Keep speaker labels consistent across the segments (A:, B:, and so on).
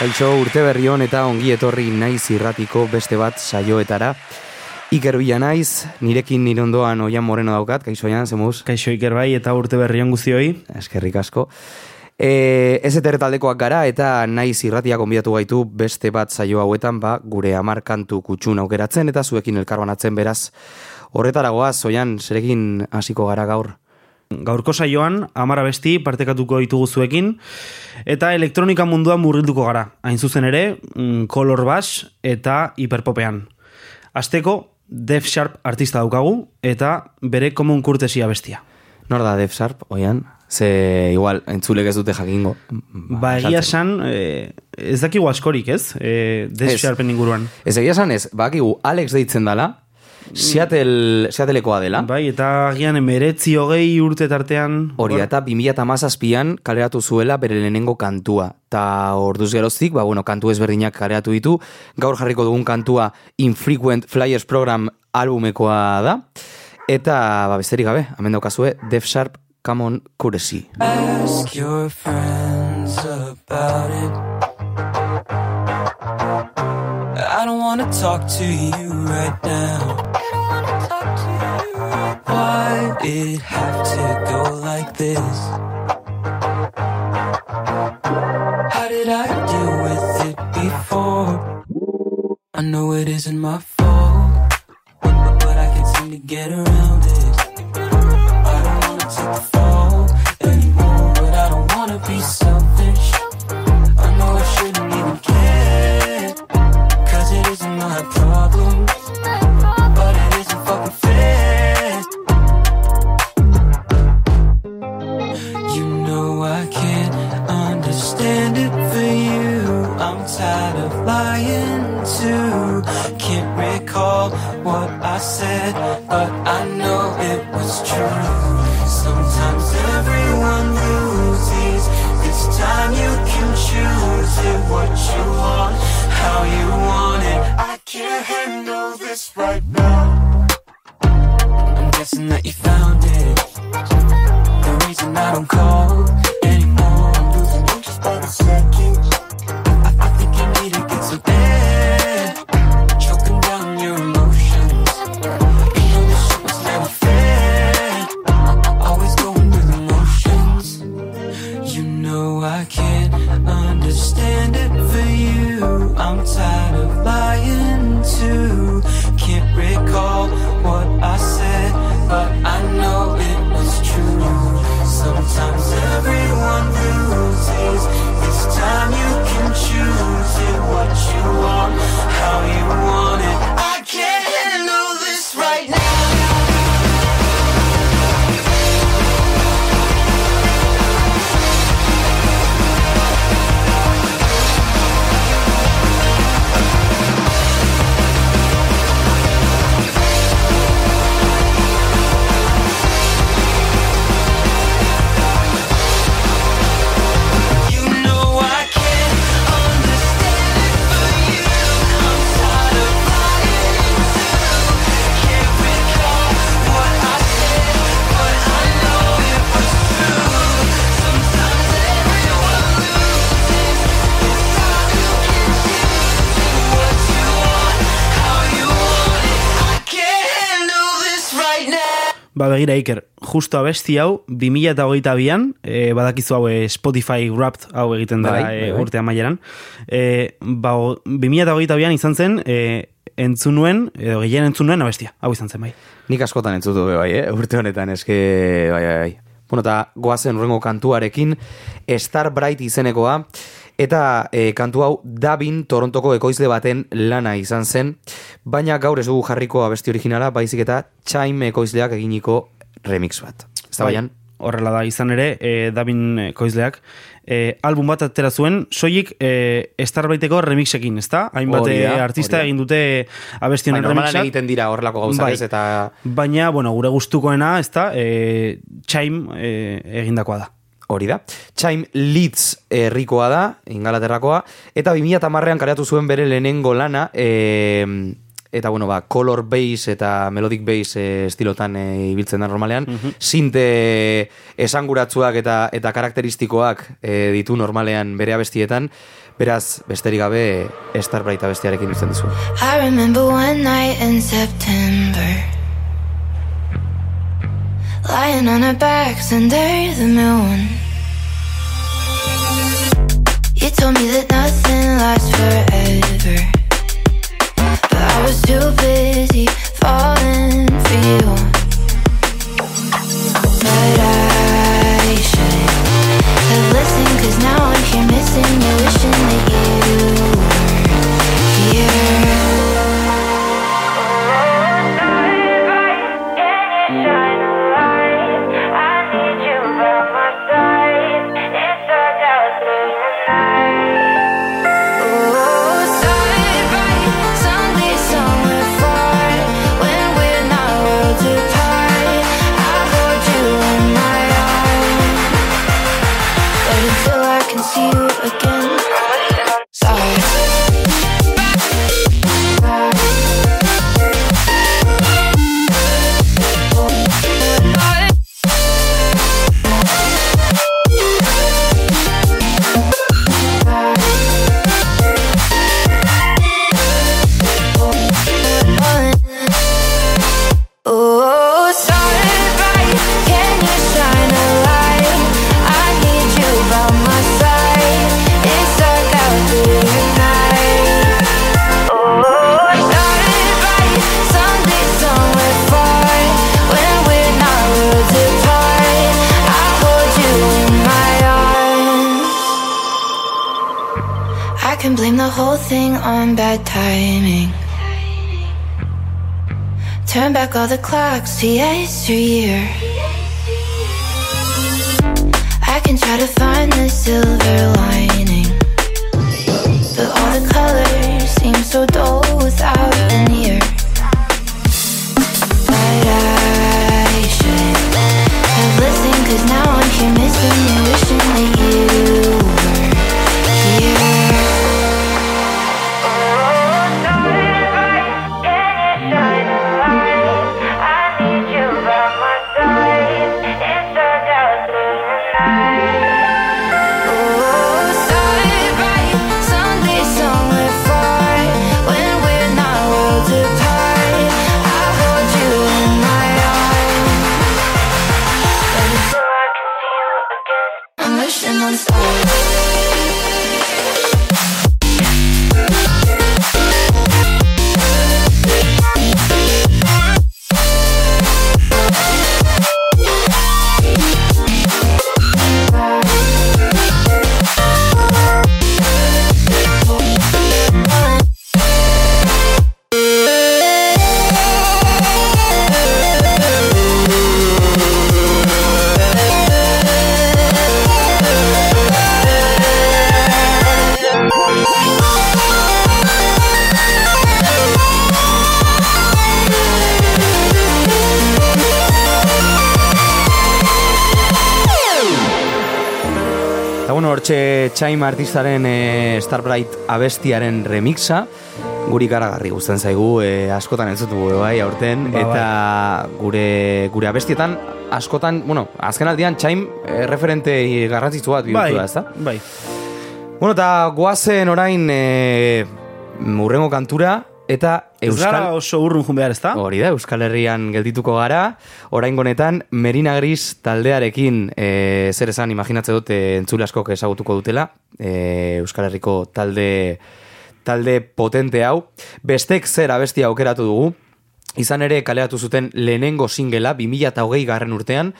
A: Kaixo urte berri hon eta ongi etorri naiz irratiko beste bat saioetara. Iker bila naiz, nirekin nirondoan oian moreno daukat, kaixo oian, zemuz?
B: Kaixo Iker bai eta urte berri hon guztioi.
A: Eskerrik asko. E, ez eter taldekoak gara eta naiz irratia konbidatu gaitu beste bat saio hauetan ba, gure amarkantu kutxun aukeratzen eta zuekin elkarbanatzen beraz. Horretaragoaz, oian, zerekin hasiko gara gaur.
B: Gaurko saioan, amara besti partekatuko ditugu zuekin, eta elektronika munduan murrilduko gara. Hain zuzen ere, mm, Color Bass eta Hiperpopean. Azteko, Def Sharp artista daukagu, eta bere komun kurtesia bestia.
A: Nor da Def Sharp, oian? Ze igual, entzulek ez dute jakingo.
B: Ba, egia san, eh, ez dakigu askorik, ez? Eh, Def. Sharpen inguruan.
A: Ez egia esan ez, bakigu Alex deitzen dala, Seattle, Seattlekoa dela.
B: Bai, eta agian emeretzi hogei urte tartean...
A: Hori eta 2008an kaleratu zuela bere lehenengo kantua. Ta orduz geroztik, ba, bueno, kantu ezberdinak kaleratu ditu. Gaur jarriko dugun kantua Infrequent Flyers Program albumekoa da. Eta, ba, besterik gabe, hemen daukazue, Def Sharp, Come on, Courtesy.
C: Ask your friends about it. I don't wanna talk to you right now. Why it have to go like this?
B: Begira, Iker, justo abesti hau, 2008an, e, badakizu hau e, Spotify Wrapped hau egiten dela
A: Bai,
B: e,
A: bai, bai.
B: urte amaieran. E, ba, o- 2008an izan zen, e, entzun nuen, edo gehien entzun nuen abestia, hau izan zen bai.
A: Nik askotan entzutu be bai, eh? urte honetan, eske, bai, bai, bai. Bueno, eta goazen urrengo kantuarekin, Star Bright izenekoa, eta e, kantu hau Dabin Torontoko ekoizle baten lana izan zen, baina gaur ez dugu jarriko abesti originala, baizik eta Chime ekoizleak eginiko remix bat. Ez da baian?
B: Horrela da, izan ere, e, Dabin e, koizleak, e, album bat atera zuen, soilik e, Starbaiteko remixekin, ezta? Hainbat artista egin dute abesti
A: Bai,
B: remixak.
A: egiten dira horrelako gauzak
B: Bai.
A: ez, eta
B: Baina, bueno, gure gustukoena, ezta, e, Chime e, egindakoa da.
A: Hori da. Chime Leeds herrikoa da, Ingalaterrakoa, eta 2010an kareatu zuen bere lehenengo lana, e, eta bueno, ba, color bass eta melodic bass e, estilotan e, ibiltzen da normalean, sinte esanguratsuak eta eta karakteristikoak e, ditu normalean bere abestietan, Beraz, besterik gabe, Starbright abestiarekin uzten dizu.
D: I remember one night in September Lying on our backs under the moon. You told me that nothing lasts forever. But I was too busy falling for you. But I should have listened Cause now I'm here missing you Wishing that you timing. Turn back all the clocks to yesteryear. I can try to find the silver lining, but all the colors seem so dull without an ear. But I should have listened, cause now I'm here missing you, wishing that you
A: Chaim artistaren e, Starbright abestiaren remixa, guri garagarri guztan zaigu, e, askotan entzutu bai, aurten,
B: Ba,
A: eta gure, gure abestietan, askotan, bueno, azken aldian Chaim e, referente garrantzitsu bat bihurtu da, ezta?
B: bai.
A: Bueno, eta goazen orain e, urrengo kantura, eta
B: Ez gara
A: Euskal...
B: oso urrun jun behar, ezta?
A: Hori da, Euskal Herrian geldituko gara, orain honetan Merina Gris taldearekin e, zer esan imaginatze dut e, entzule askok ezagutuko dutela, e, Euskal Herriko talde talde potente hau. Bestek zer abestia aukeratu dugu, izan ere kaleatu zuten lehenengo singela 2008 garren urtean,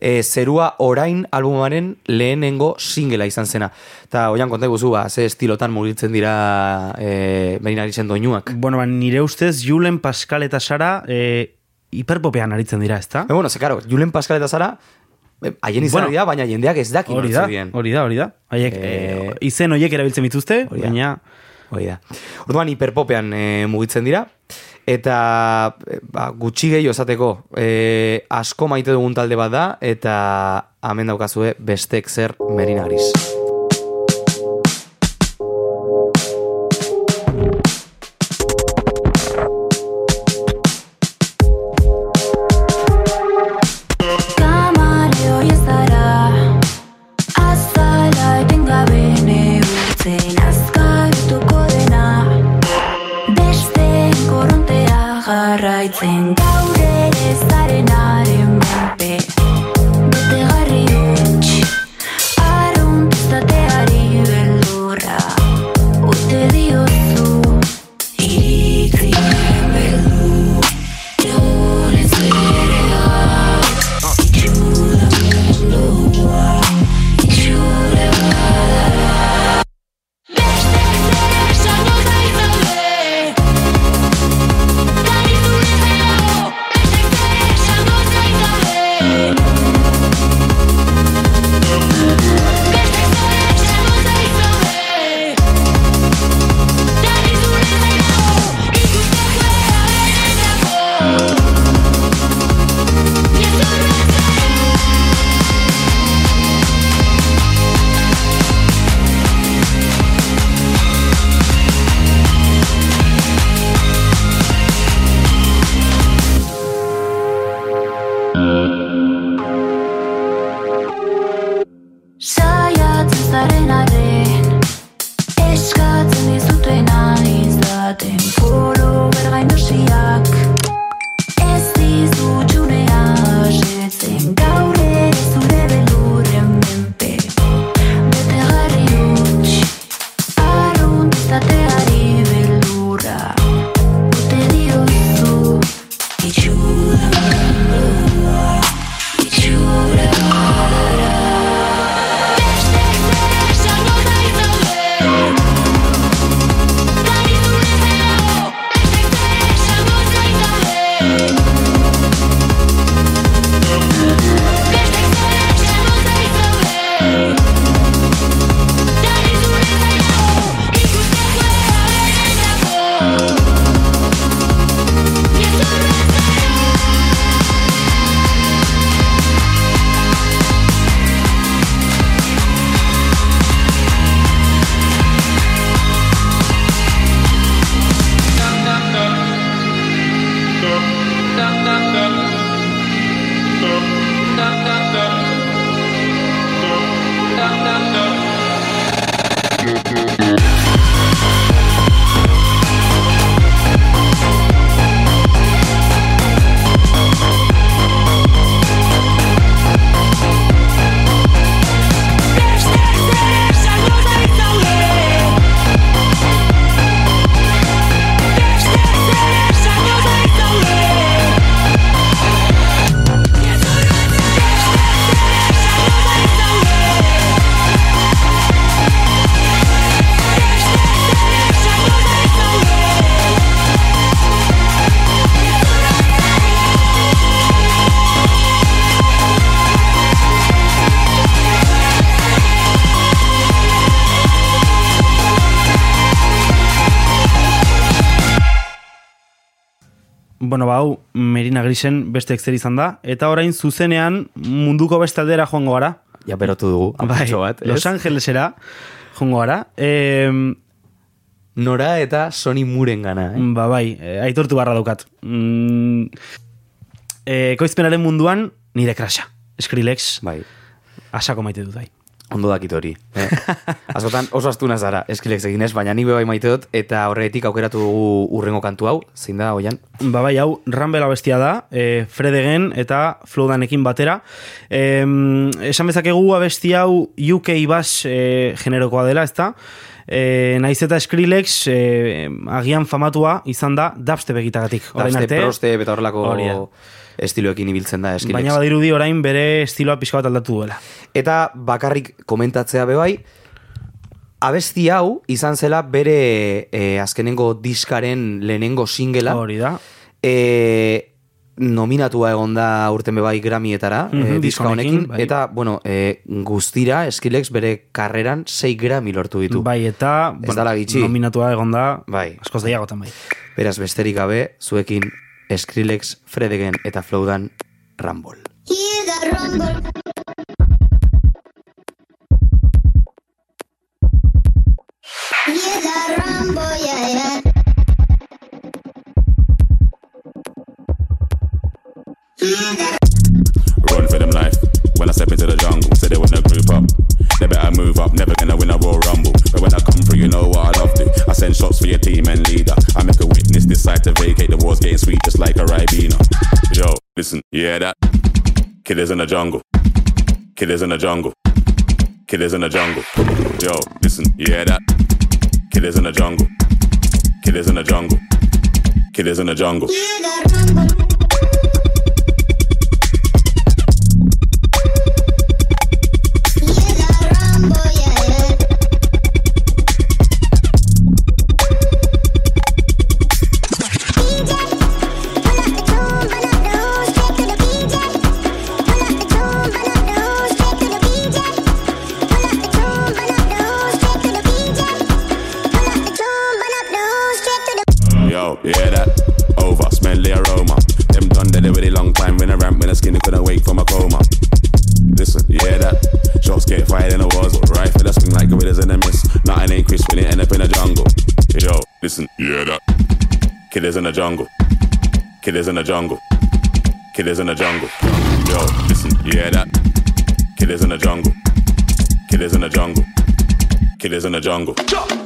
A: e, zerua orain albumaren lehenengo singela izan zena. Eta oian konta guzu, ba, ze estilotan mugitzen dira e, Merina Grisen doinuak.
B: Bueno, ba, nire ustez, Julen, Pascal eta Sara e, hiperpopean aritzen dira, ezta?
A: E, bueno, ze, karo, Julen Pascal eta Zara, eh, haien izan
B: Bueno,
A: dira, baina jendeak ez daki
B: Hori da, hori da, hori da. Haiek,
A: Eh,
B: eh, izen horiek erabiltzen dituzte, baina...
A: Hori da. Orduan hiperpopean e, mugitzen dira, eta e, ba, gutxi gehi osateko e, asko maite dugun talde bat da, eta hemen daukazue bestek zer Merina Gris.
B: Uh, Merina Grisen beste zer izan da. Eta orain zuzenean munduko beste aldera joango gara.
A: Ja, berotu dugu,
B: Bai,
A: bat, ez?
B: Los Angelesera joango gara. E,
A: Nora eta Sony Muren gana, eh?
B: ba, bai, e, aitortu barra daukat. Mm, e, koizpenaren munduan nire krasa. Skrillex,
A: Bai,
B: asako maite dut, bai.
A: Ondo dakit hori. Eh? Askotan oso astuna zara, eskilek egin ez, baina ni bai maite dut, eta horretik aukeratu dugu urrengo kantu hau, zein da, oian?
B: Ba bai, hau, Rambela bestia da, e, Fredegen eta Flowdanekin batera. E, esan bezakegu abesti hau UK bass e, generokoa dela, ezta? E, naiz eta Skrillex e, agian famatua izan da dubstep egitagatik.
A: Dubstep, proste, eta horrelako
B: Hori.
A: Estiloekin ibiltzen da Skrillex.
B: baina badirudi orain bere estiloa pixka bat aldatu duela.
A: Eta bakarrik komentatzea bebai, abesti hau izan zela bere eh, azkenengo diskaren lehenengo singela.
B: Hori da.
A: E, nominatua egon da urten bebai Grammyetara,
B: Mhm,
A: eh,
B: disko
A: diska honekin,
B: bai.
A: eta, bueno, e, guztira, Skrillex bere karreran 6 Grammy lortu ditu.
B: Bai, eta
A: Ez gitxi.
B: nominatua egon da
A: Bai.
B: askoz deiagotan bai.
A: Beraz, besterik gabe, zuekin Skrillex, Fredegen eta Flowdan Rumble.
D: Hear that rumble. Hear that rumble, yeah, yeah. Hear that
E: Run for them life. When I step into the jungle, say they wanna group up. They better move up, never gonna win a Royal Rumble. But when I come through, you know what I love to. I send shots for your team and leader. I make a witness decide to vacate. The war's getting sweet, just like a Ribena. Yo, listen, hear that? Killers in the jungle. Killers in the jungle. Killers in the jungle. Yo, listen, hear that? Killers in the jungle. Killers in the jungle. Killers in the jungle. Skinny couldn't wake from a coma. Listen, hear that? Shots get fired in the walls, right for the swing like gorillas in the mist. Nothing ain't crisp when it end up in the jungle. Yo, listen, hear that? Killers in the jungle. Killers in the jungle. Killers in the jungle. Yo, listen, hear that? Killers in the jungle. Killers in the jungle. Killers in the jungle. Jungle.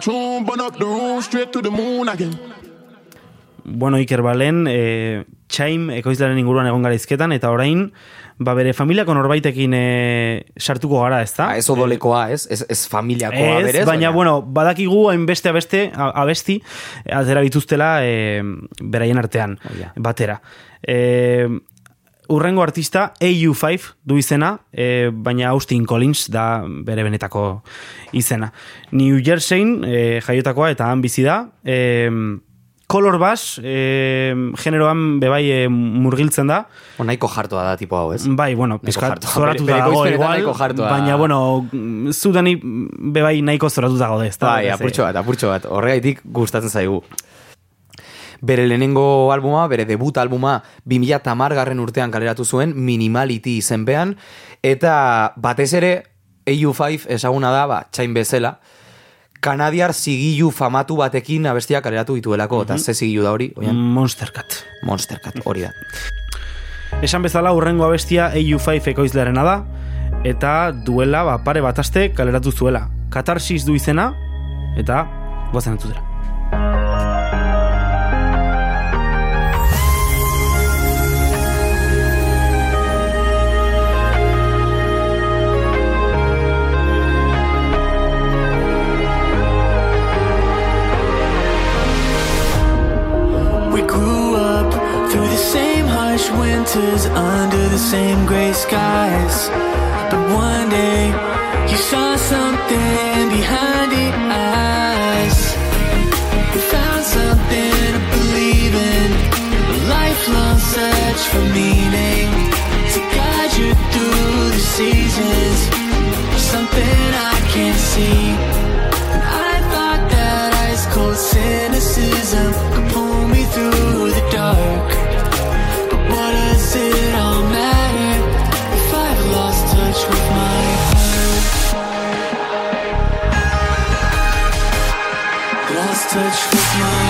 F: Tune, burn up the room, straight to the moon again.
B: Bueno, Iker Balen, e, Chaim ekoizlaren inguruan egon gara izketan, eta orain, ba bere familiako norbaitekin e, sartuko gara, ez da?
A: Ah, ez odolekoa, ez? Ez, ez familiakoa
B: Ez,
A: berez.
B: baina, bueno, badakigu hainbeste abeste, a- abesti, atera bituztela e, beraien artean,
A: Oh, ja.
B: batera. E, urrengo artista AU5 du izena, e, baina Austin Collins da bere benetako izena. New Jerseyn e, jaiotakoa eta han bizi da. E, Color Bass e, generoan bebai e, murgiltzen da.
A: O, nahiko jartoa da tipo hau, ez?
B: Bai, bueno, pizkat
A: jartua. Bere- bere
B: dago igual,
A: jartua.
B: baina, bueno, zudani bebai nahiko zoratuta gaude, ez da?
A: Bai, apurtxo bat, apurtxo bat. Horregaitik gustatzen zaigu. Bere lehenengo albuma, bere debut albuma 2010 garren urtean kaleratu zuen Minimality izenpean, eta batez ere AU5 ezaguna da, ba, txain bezala, kanadiar zigilu famatu batekin abestia kaleratu dituelako, eta ze zigilu da hori, oian,
B: Monster Cat.
A: Monster Cat, hori da.
B: Esan bezala urrengo abestia AU5 ekoizlearena da, eta duela ba, pare bat aste kaleratu zuela. Katarsis du izena, eta gozen entzutera.
G: Winters under the same gray skies. But one day you saw something behind the eyes. You found something to believe in, a lifelong search for meaning to guide you through the seasons. Something I can't see. And I thought that ice cold cynicism touch with my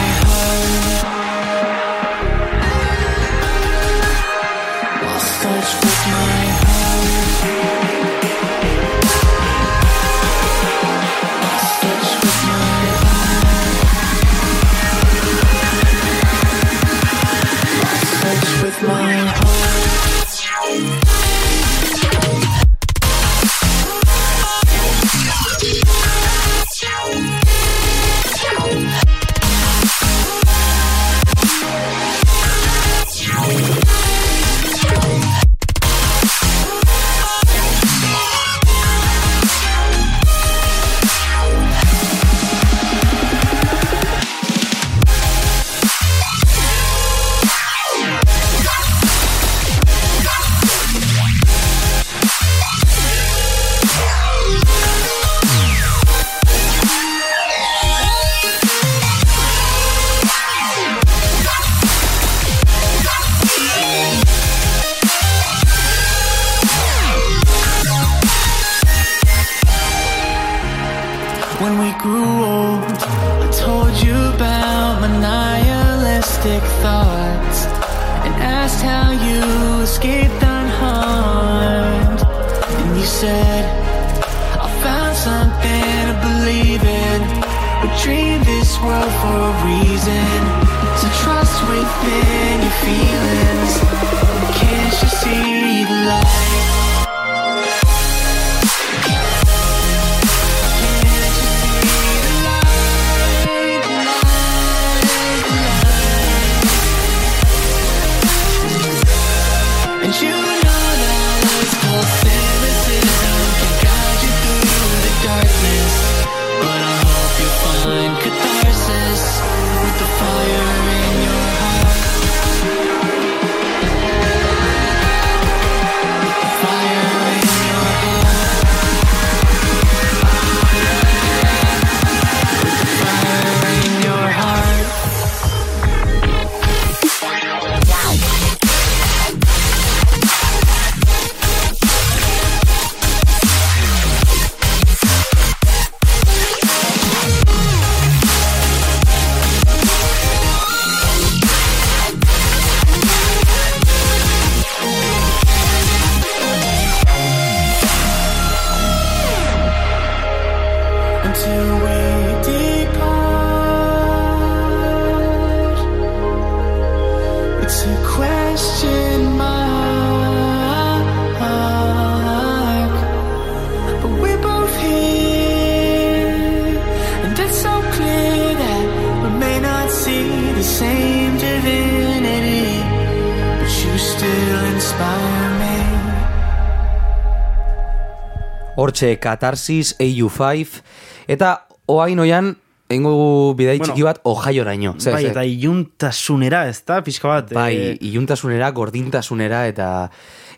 A: Hortxe, Katarsis, AU5, eta oain oian, Engo bidai
B: Bueno,
A: txiki bat ojaioraino. Zer,
B: bai,
A: zer?
B: eta iluntasunera, ez da, pixka bat.
A: Bai,
B: eh,
A: iluntasunera, gordintasunera eta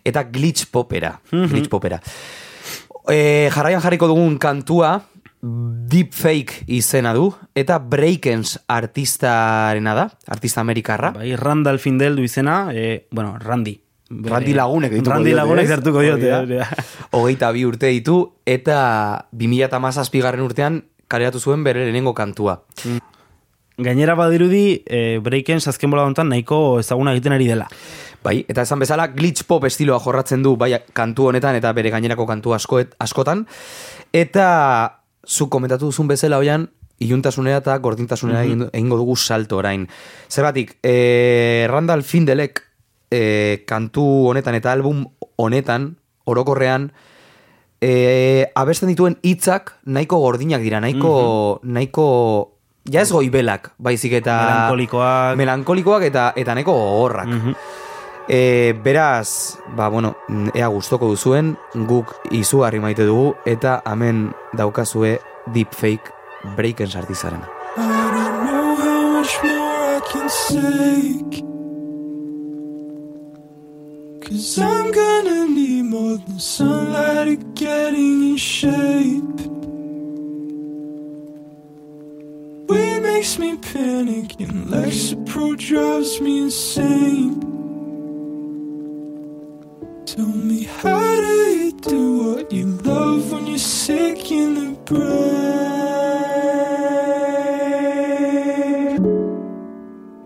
A: eta glitch popera. Glitch popera. E, jarraian jarriko dugun kantua Deepfake izena du eta Breakens artistarena da, artista amerikarra.
B: bai, Randall Findel du izena, eh, bueno, Randy.
A: Randy Lagunek dituko
B: Randy Lagunek
A: Hori
B: diote.
A: Hogeita bi urte ditu eta 2008 garren urtean kaleratu zuen bere lehenengo kantua.
B: Gainera badirudi, eh, Breakens azken bola honetan nahiko ezaguna egiten ari dela.
A: Bai, eta esan bezala glitch pop estiloa jorratzen du bai kantu honetan eta bere gainerako kantu askoet, askotan. Eta zu komentatu duzun bezala hoian iluntasunera eta gordintasunera egin- egingo dugu salto orain. Zergatik, eh, Randall Findelek eh, kantu honetan eta album honetan orokorrean eh, abesten dituen hitzak nahiko gordinak dira, nahiko, nahiko ja ez goibelak, baizik eta
B: Melankolikoak.
A: melankolikoak eta eta nahiko gogorrak. E, beraz, ba, bueno, ea gustoko duzuen, guk izugarri maite dugu, eta hemen daukazue deepfake breakens artizarena.
H: I don't know how much more I can take. Cause I'm gonna need more than sunlight to getting in shape. Weed makes me panic and Lexapro drives me insane. Tell me how do you do what you love when you're sick in the brain?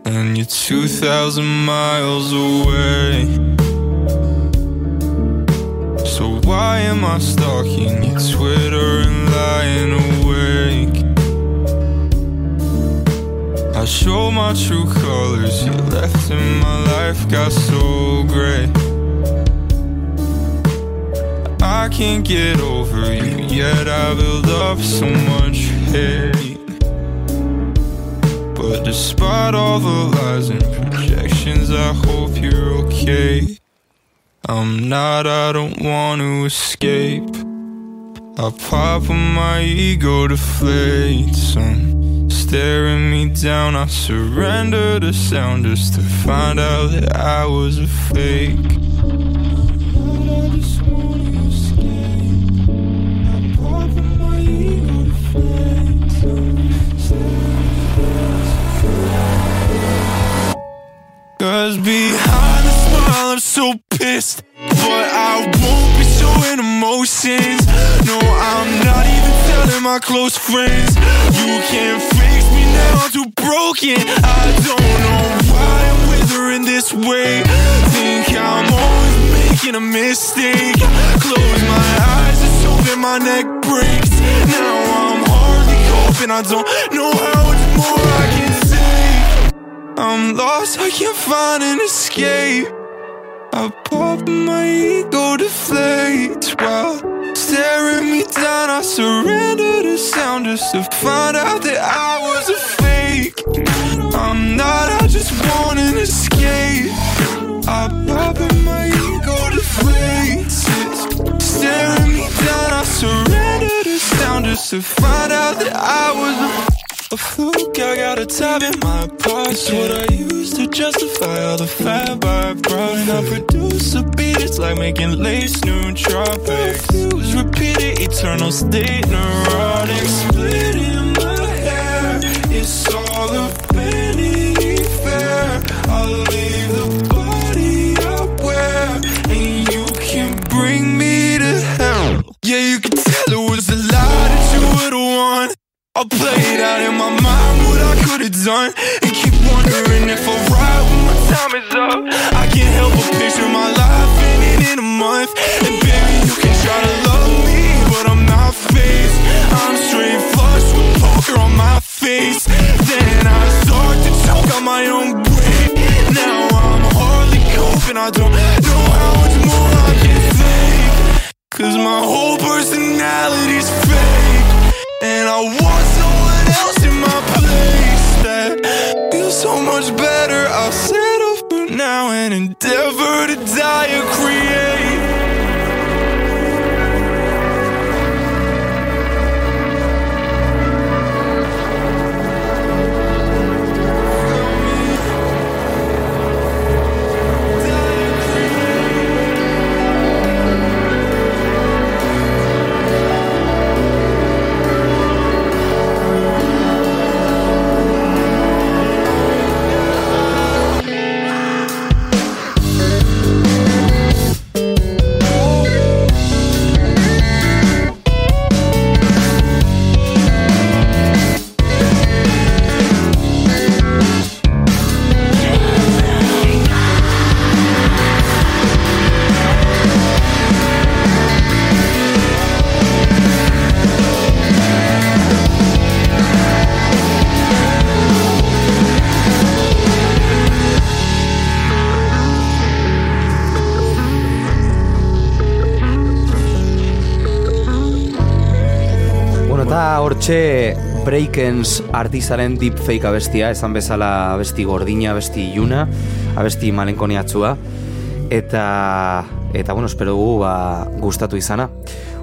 H: And you're 2,000 miles away. Why am I stalking your Twitter and lying awake? I show my true colors, you left in my life got so gray. I can't get over you, yet I build up so much hate. But despite all the lies and projections, I hope you're okay. I'm not, I don't want to escape. I pop when my ego deflates. I'm staring me down. I surrender to sound just to find out that I was a fake. So But I won't be showing emotions No, I'm not even telling my close friends. You can't fix me now, I'm too broken. I don't know why I'm withering this way. Think I'm always making a mistake. Close my eyes, it's open, my neck breaks. Now I'm hardly open, I don't know how much more I can say. I'm lost, I can't find an escape. I pop my ego deflates while staring me down. I surrender to sound just to find out that I was a fake. I'm not, I just want an escape. I pop my ego. It's staring me down. I surrender to sound just to find out that I was a a fluke, I got a tab in my pocket. What I use to justify all the fab I brought. When I produce a beat, it's like making lace new tropics. Fuse repeated, eternal state, neurotic. Split in my hair, it's all a Vanity Fair. I'll leave the body I wear, and you can bring me to hell. Yeah, you can tell it was a lie that you would've won. I'll play it out in my mind what I could've done And keep wondering if I'll ride when my time is up. I can't help but picture my life ending in a month. And baby, you can try to love me, but I'm not faced. I'm straight flush with poker on my face. Then I start to choke on my own brain. Now I'm hardly coping, I don't know how much more I can take. Cause my whole personality's fake and I want someone else in my place that feels so much better. I'll settle for now and endeavor to die or create.
A: Breakens artistaren deepfake abestia, esan bezala abesti gordina, abesti iluna, abesti malenkoniatzua, eta, eta bueno, espero dugu ba, gustatu izana.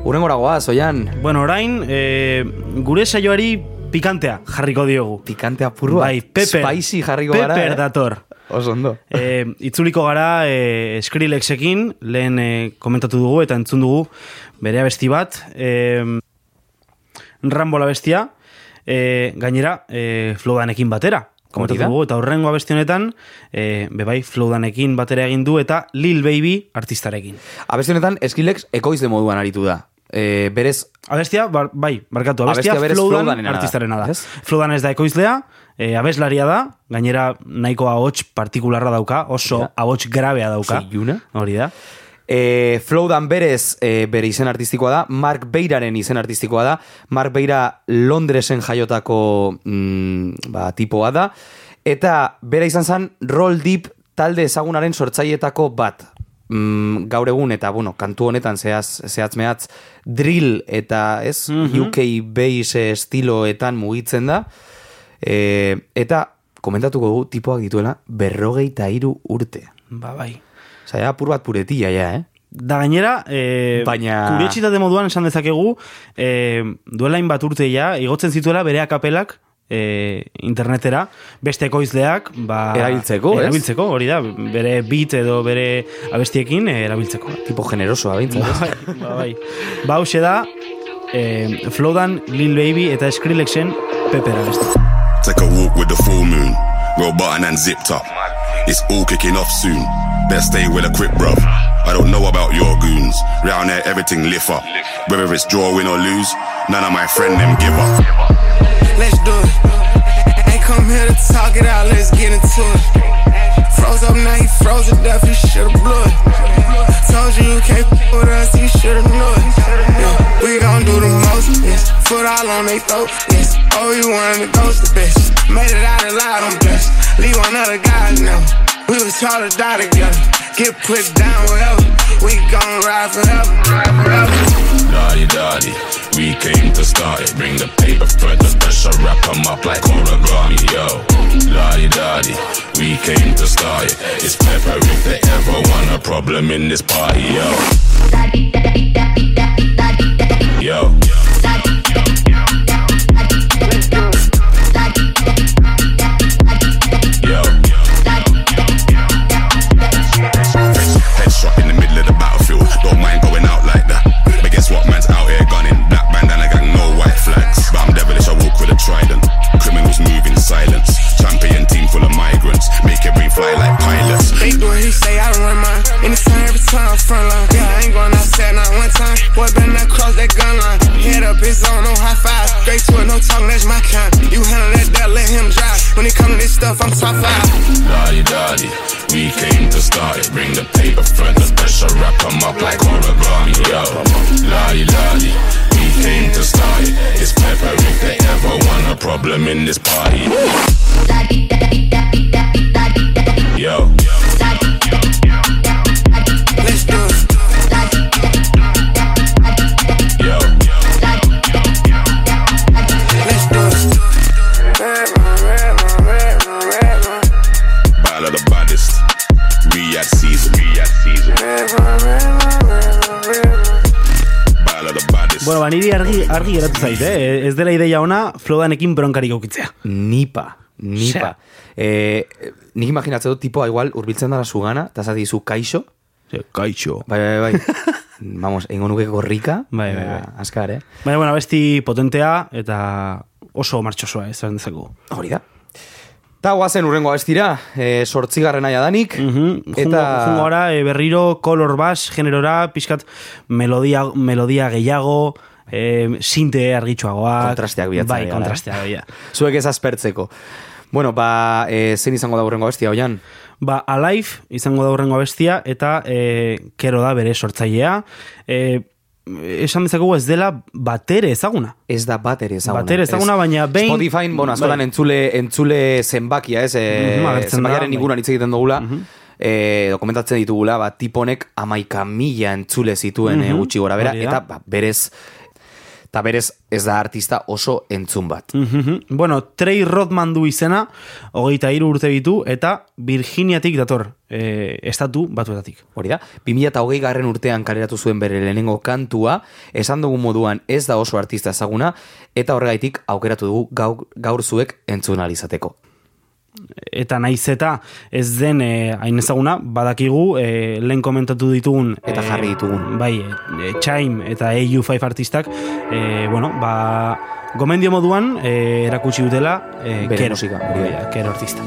A: Urrengora goaz, oian,
B: Bueno, orain, e, gure saioari pikantea jarriko diogu.
A: pikante apurua,
B: Bai, Pepper.
A: spicy jarriko gara.
B: Pepper
A: eh?
B: dator.
A: Oso ondo.
B: E, itzuliko gara e, Skrillexekin, lehen e, komentatu dugu eta entzun dugu bere abesti bat. E, Rambo la bestia, e, gainera, e, Flowdanekin batera. Komentatu
A: Hori
B: dugu, eta horrengo abesti honetan, e, bebai, Flowdanekin batera egin du eta Lil Baby artistarekin.
A: Abesti honetan, Skrillex ekoizle moduan aritu da. E, berez,
B: Abestia, bar, bai, barkatu, abestia,
A: Abestia berez
B: Flowdan
A: da,
B: artistarena da.
A: ez?
B: Flowdan ez da ekoizlea, e, abeslaria da, gainera nahiko ahots partikularra dauka, oso ahots grabea dauka.
A: Iluna.
B: Hori da.
A: E, Flowdan berez e, bere izen artistikoa da, Mark Beiraren izen artistikoa da, Mark Beira Londresen jaiotako mm, ba, tipoa da, eta bera izan zen Roll Deep talde ezagunaren sortzaietako bat. Mm, gaur egun eta bueno, kantu honetan zehaz, zehatz mehatz drill eta ez UK base estiloetan mugitzen da e, eta komentatuko dugu tipoak dituela berrogeita hiru urte.
B: Ba, bai.
A: Ja, apur bat puretilla ja, eh?
B: Da gainera, e,
A: Baina-
B: kuriositate moduan esan dezakegu, e, duela bat urte ja, igotzen zituela bere akapelak e, internetera, beste ekoizleak, ba,
A: Erabiltzeko, ez?
B: Erabiltzeko, hori da, bere beat edo bere abestiekin e, erabiltzeko.
A: Tipo generosoa, bintzat. ez?
B: Bai, ba, bai. Ba, hause da, e, Flowdan, Lil Baby eta Skrillexen Pepper abesti.
E: Take a walk with the full moon. Roll button and zipped up. It's all kicking off soon. Better stay with a quick bruv. I don't know about your goons. Round there, everything lift up. Whether it's draw, win or lose, none of my friend them give up.
I: Let's do it. Ain't come here to talk it out, let's get into it. Froze up now, you froze to death, you should've blew it. Told you you can't f with us, you should've knew it. Yeah, we gon' do the most, yes. Foot all on they throat, yes. Oh, you wanted to ghost the bitch. Made it out alive, I'm blessed. Leave one other guy. We was taught to die together. Get put down wherever. We gon' ride forever, ride forever.
E: Daddy, daddy, we came to start it. Bring the paper for the pressure, wrap 'em up like origami, yo. Daddy, daddy, we came to start it. It's pepper if they ever want a problem in this party, yo. Yo. Yo.
I: Say, I run mine. Anytime, every time, front line. Yeah, I ain't going outside not one time. Boy, better not cross that gun line. Head up, it's on, no high five. Straight to it, no talking, that's my kind. You handle that, that, let him drive. When it come to this stuff, I'm top five.
E: Daddy, daddy, we came to start it. Bring the paper for the pressure, wrap 'em up like origami, yo. Daddy, daddy, we came to start it. It's pepper if they ever want a problem in this party. Yo.
B: Niri argi, argi geratu zait, eh? Ez dela ideia ona, flodanekin bronkarik aukitzea.
A: Nipa, nipa. Eh, nik imaginatzen dut tipoa igual urbiltzen dara zugana, eta zati zu kaixo,
B: Kaixo.
A: bai, bai, bai. Vamos, engo nuke gorrika,
B: Bai, bai, bai.
A: eh, Azkar, eh?
B: Baina, bueno, besti potentea eta oso martxosoa, ez zaren dezakegu.
A: Hori da. Ta guazen urrengo abestira, e, sortzigarren aia danik,
B: Mhm.
A: eta...
B: Jungo, jungo ara, e, berriro color bass generora, pixkat melodia, melodia gehiago, e, sinte argitxoagoak.
A: Kontrasteak bilatzen
B: Bai, kontrasteak, ja.
A: Zuek ez aspertzeko. Bueno, ba, e, zein izango da urrengo abestia, oian?
B: Ba, Alive izango da urrengo bestia eta e, kero da bere sortzailea. E, esan dezakegu ez dela batere ezaguna.
A: Ez da bat ere ezaguna.
B: Bat ere ezaguna,
A: Ez-
B: baina behin-
A: Spotify, bueno, askotan
B: Bai.
A: entzule, entzule zenbakia, ez? E,
B: Mhm, agertzen da,
A: zenbakiaren
B: bai.
A: inguruan hitz egiten dugula. E, dokumentatzen ditugula, ba, tiponek amaika mila entzule zituen e,
B: Mhm,
A: gutxi gora bera, eta ba, berez, eta berez ez da artista oso entzun bat.
B: Mhm. Bueno, Trey Rodman du izena, hogeita hiru urte ditu, eta Virginiatik dator, e, estatu batuetatik.
A: Hori da, 2008 garren urtean kaleratu zuen bere lehenengo kantua, esan dugun moduan ez da oso artista ezaguna, eta horregaitik aukeratu dugu gaur, gaur zuek entzun alizateko.
B: Eta naiz eta ez den e, hain ezaguna, badakigu e, lehen komentatu ditugun
A: Eta
B: e,
A: jarri ditugun.
B: Bai, e, e, Chime eta AU5 artistak e, bueno, ba, gomendio moduan e, erakutsi dutela e,
A: Bere
B: kero,
A: musika.
B: Bai, kero artista.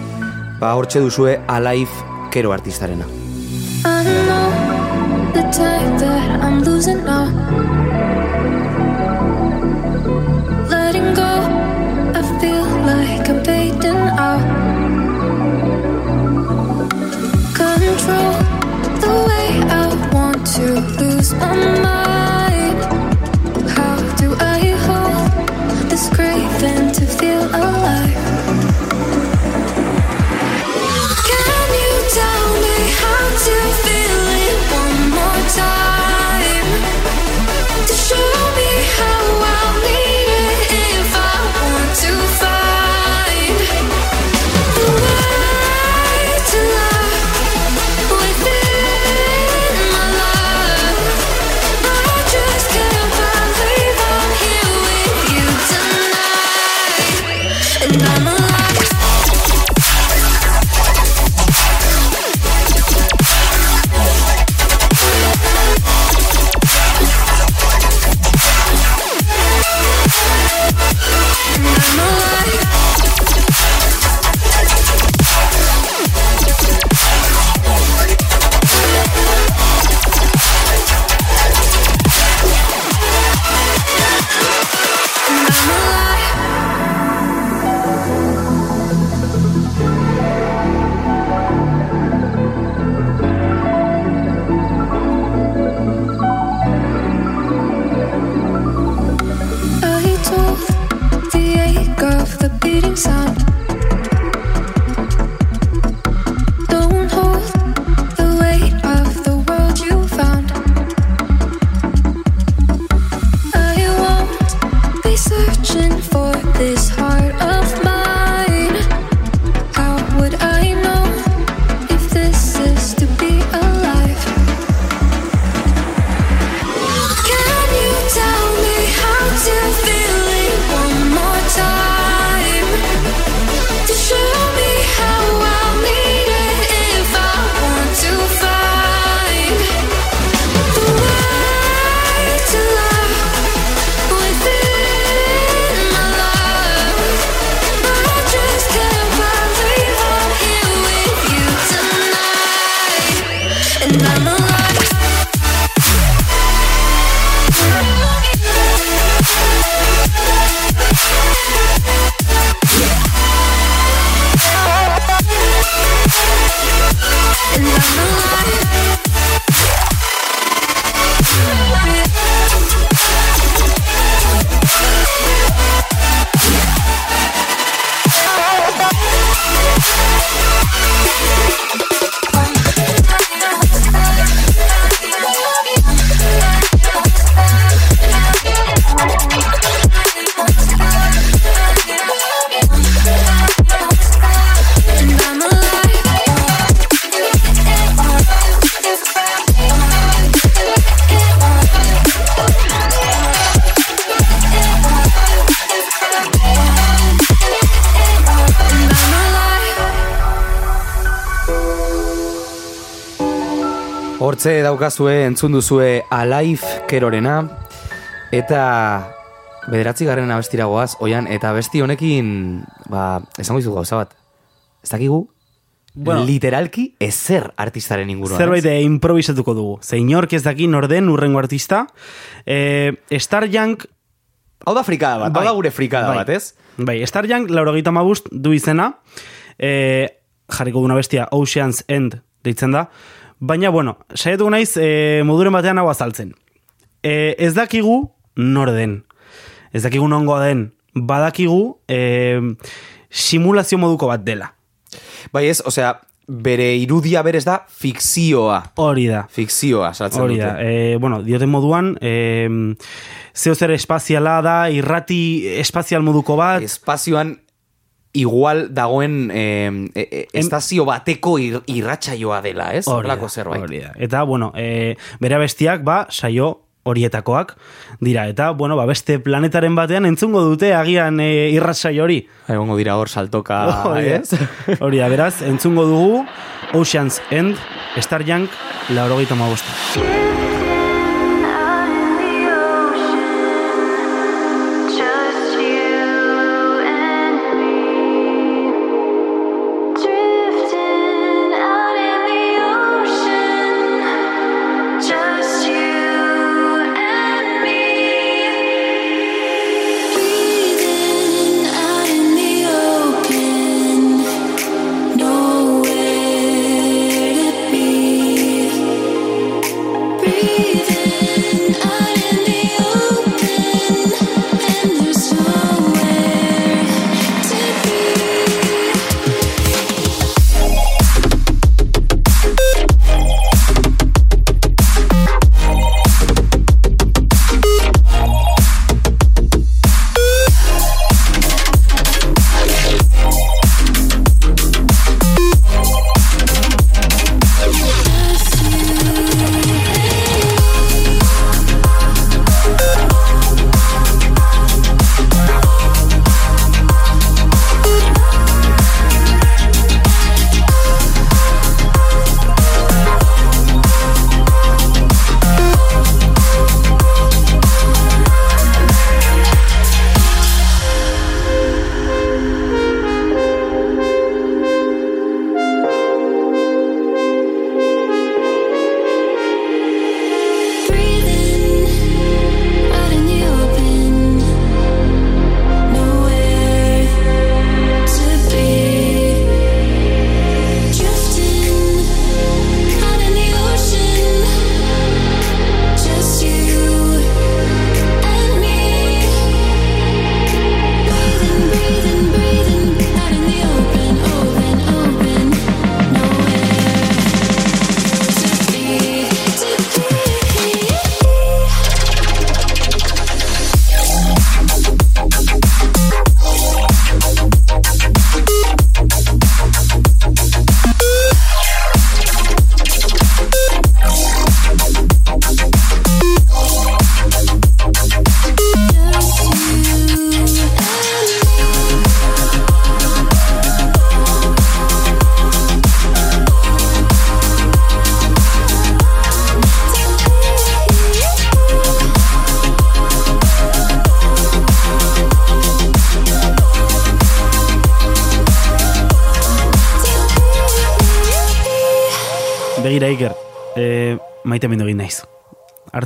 A: Ba, hortxe duzue Alive kero artistarena.
D: I know the time that I'm losing now. To lose my mind.
A: Hortze daukazue entzun duzue Alive Kerorena eta bederatzi garren abestira goaz, oian, eta abesti honekin, ba, esango izut gauza bat. Ez dakigu,
B: Bueno.
A: literalki ezer artistaren inguruan.
B: Zerbait eh, improvisatuko dugu. Ze inork ez daki norden urrengo artista. Eh, Star Young
A: Hau da frikada bat, hau da gure frikada
B: bai.
A: bat, ez?
B: Bai, Star Young, laurogeita mabust du izena, e, jarriko duna bestia Ocean's End deitzen da, baina, bueno, saietuko naiz e, moduren batean hau azaltzen. E, ez dakigu nor den. Ez dakigu nongo den. Badakigu e, simulazio moduko bat dela.
A: Bai ez, osea, bere irudia berez da fikzioa.
B: Hori da.
A: Fikzioa, saltzen
B: Hori
A: dute.
B: da, e, bueno, dioten moduan, e, zeo zer espaziala da, irrati espazial moduko bat,
A: espazioan igual dagoen eh, eh, estazio bateko ir, irratsaioa dela, ez? Horrelako zerbait.
B: Orida. Eta, bueno, eh, bere bestiak, ba, saio horietakoak dira eta bueno, ba, beste planetaren batean entzungo dute agian e, irratsai hori.
A: Ba, egongo dira hor saltoka,
B: hori,
A: ez?
B: Hori da, beraz, entzungo dugu Ocean's End, Star Junk, 95.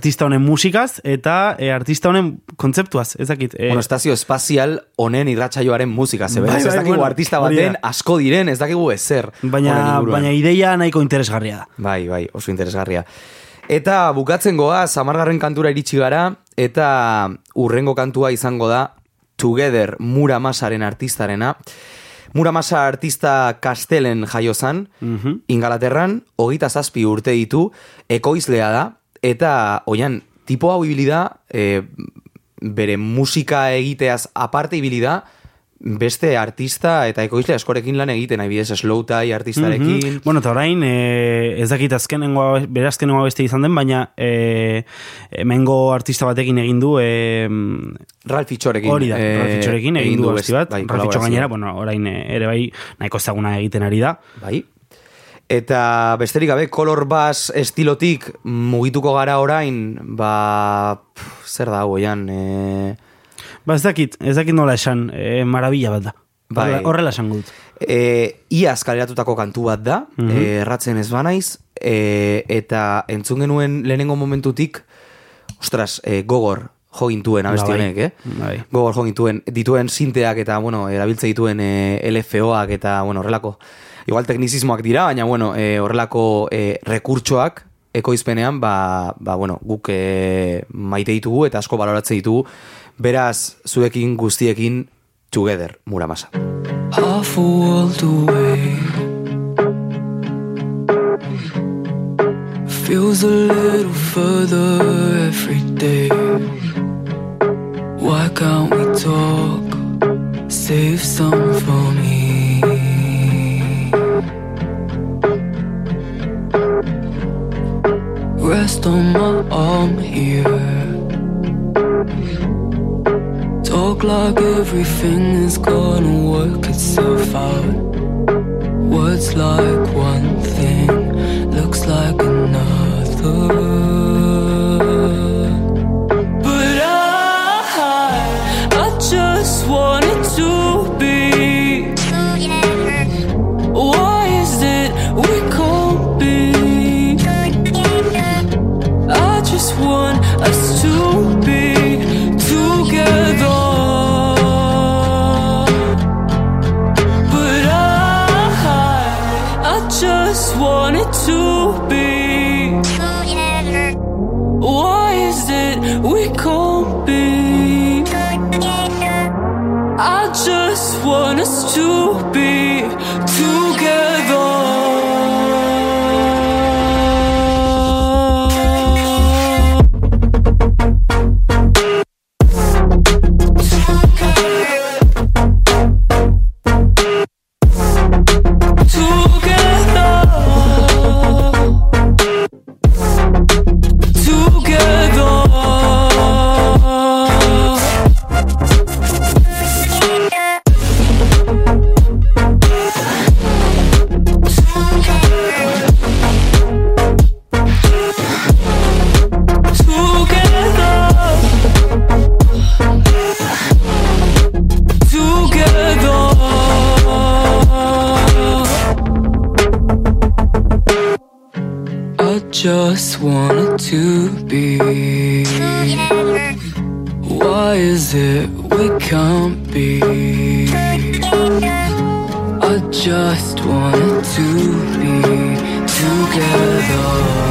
B: Artista honen musikaz eta e, artista honen kontzeptuaz, ez dakit. E,
A: Bueno, estazio espazial honen irratsaioaren musika, ze
B: Bai,
A: beraz, ez
B: bai,
A: dakigu
B: bueno,
A: artista baten asko diren, ez dakigu ezer.
B: baina, baina ideia nahiko interesgarria da.
A: Bai, bai, oso interesgarria. Eta bukatzen goa, samargarren kantura iritsi gara, eta urrengo kantua izango da Together Muramasaren artistarena. Muramasa artista Kastelen jaio zan, Ingalaterran, hogeita zazpi urte ditu, ekoizlea da, eta, oian, tipo hau ibili da, e, bere musika egiteaz aparte ibili da, beste artista eta ekoizle askorekin lan egiten, adibidez slow tie artistarekin,
B: Mhm. Bueno, eta orain, e, ez dakit azkenengoa, bere azkenengoa beste izan den, baina e, hemengo artista batekin egin du, e,
A: Ralph Itxorekin.
B: hori da,
A: eh,
B: Ralph Itxorekin egin du abesti
A: best-
B: bat,
A: bai,
B: Ralph Itxo gainera, bueno, orain eh, ere bai nahiko ezaguna egiten ari da.
A: Bai. Eta besterik gabe, color bass estilotik mugituko gara orain, ba, pff, zer da hau, oian, e,
B: Ba, ez dakit, ez dakit nola esan, e, marabila bat da.
A: Bai.
B: Horrela- esan dut.
A: e, iaz kaleratutako kantu bat da,
B: Mhm.
A: e, erratzen ez banaiz, e, eta entzun genuen lehenengo momentutik, ostras, e, gogor jo gintuen abesti
B: Ba, bai.
A: honek, eh?
B: Bai.
A: Gogor jo gintuen, dituen sinteak eta, bueno, erabiltze dituen e, LFOak eta, bueno, horrelako, igual teknizismoak dira, baina, bueno, e, horrelako e, rekurtsoak, ekoizpenean, ba, ba, bueno, guk e, maite ditugu eta asko baloratze ditugu, beraz, zuekin guztiekin, together, muramasa.
C: half a world away. Feels a little further every day. Why can't we talk? Save some for me. Rest on my arm here. Talk like everything is gonna work itself out. Words like one thing, looks like another. Just wanted to be. Why is it we can't be? I just wanted to be together.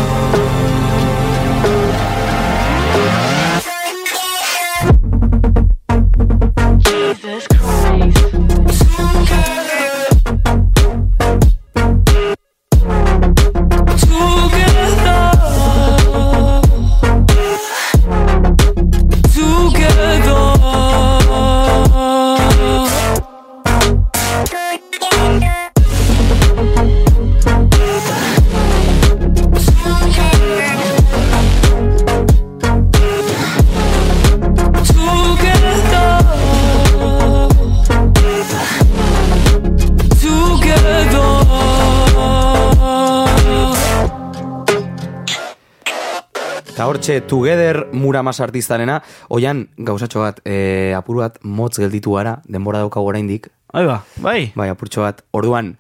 A: Hortxe, Together Muramas artistarena, oian, gauzatxo bat, e, apur bat, motz gelditu gara, denbora daukagu oraindik.
B: Bai, ba, bai.
A: Bai, apurtxo bat, orduan,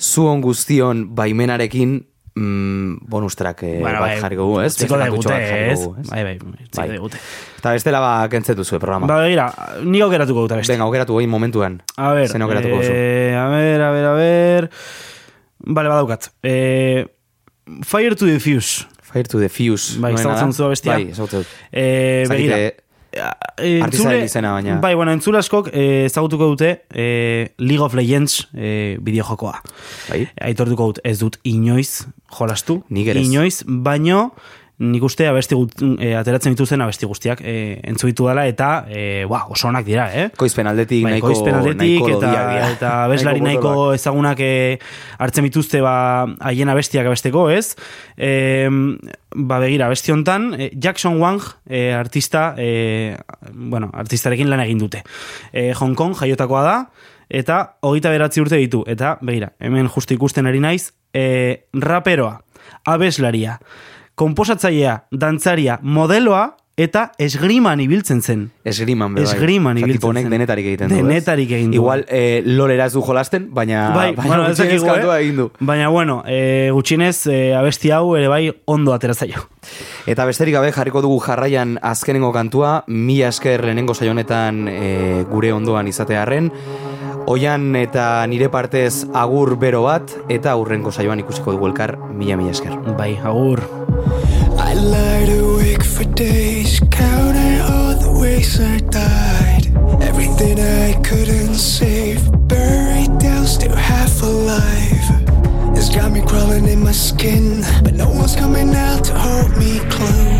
A: zuon guztion baimenarekin, mm, bonus track e,
B: Bueno,
A: bat
B: bai,
A: jarriko gu, ez? Beste bat jarriko
B: ez? Bai, bai, utziko
A: Bai.
B: digute.
A: Eta bestela ba, kentzetu zuen programa.
B: Ba, begira, ni aukeratuko dut abesti.
A: Venga, aukeratu goin momentuan.
B: A ver,
A: Zen aukeratuko duzu.
B: eh, a ver, a ver, a ver... Vale, badaukat. Eh, Fire to the Fuse.
A: Fire to the Fuse.
B: Bai,
A: noena
B: ezagutzen
A: da?
B: duzu abestia?
A: Bai, ezagutzen dut.
B: Eh, begira.
A: eh,
B: Eh, entzule-
A: izena, baina-
B: Bai, bueno, entzule askok ezagutuko dute eh, League of Legends eh, bideojokoa.
A: Bai.
B: Aitortuko dut ez dut inoiz jolastu.
A: Nik.
B: Inoiz, baino nik uste abesti gut, eh, ateratzen dituzten abesti guztiak eh, entzu ditu dela eta eh, ba, oso onak dira, eh?
A: Koizpen aldetik,
B: Bai,
A: nahiko,
B: koizpen aldetik
A: nahiko
B: eta,
A: dira.
B: eta abeslari nahiko
A: potoloak.
B: ezagunak eh, hartzen bituzte ba, haien abestiak abesteko, ez? E, ba begira, abesti hontan, eh, Jackson Wang eh, artista, eh, bueno, artistarekin lan egin dute. Eh, Hong Kong jaiotakoa da, eta hogeita beratzi urte ditu. Eta, begira, hemen justu ikusten ari naiz, e, raperoa, abeslaria, komposatzailea, dantzaria, modeloa, eta esgriman ibiltzen zen.
A: Esgriman, bai.
B: Esgriman ibiltzen
A: honek denetarik egiten du.
B: Denetarik egin du.
A: Igual, eh, lolera ez du jolasten, baina,
B: Bai,
A: baina
B: bueno, ez
A: gutxienez
B: dakigu,
A: kantua
B: eh?
A: egin du.
B: Baina, bueno, e, gutxinez, e, abesti hau ere bai ondo atera zaio.
A: Eta besterik gabe jarriko dugu jarraian azkenengo kantua, mila esker lehenengo saio honetan e, gure ondoan izatearren. Oian eta nire partez agur bero bat, eta aurrenko saioan ikusiko dugu elkar mila mila esker.
B: Bai, agur.
G: Lied awake for days, counting all the ways I died. Everything I couldn't save, buried down, still half alive. It's got me crawling in my skin, but no one's coming out to hold me close.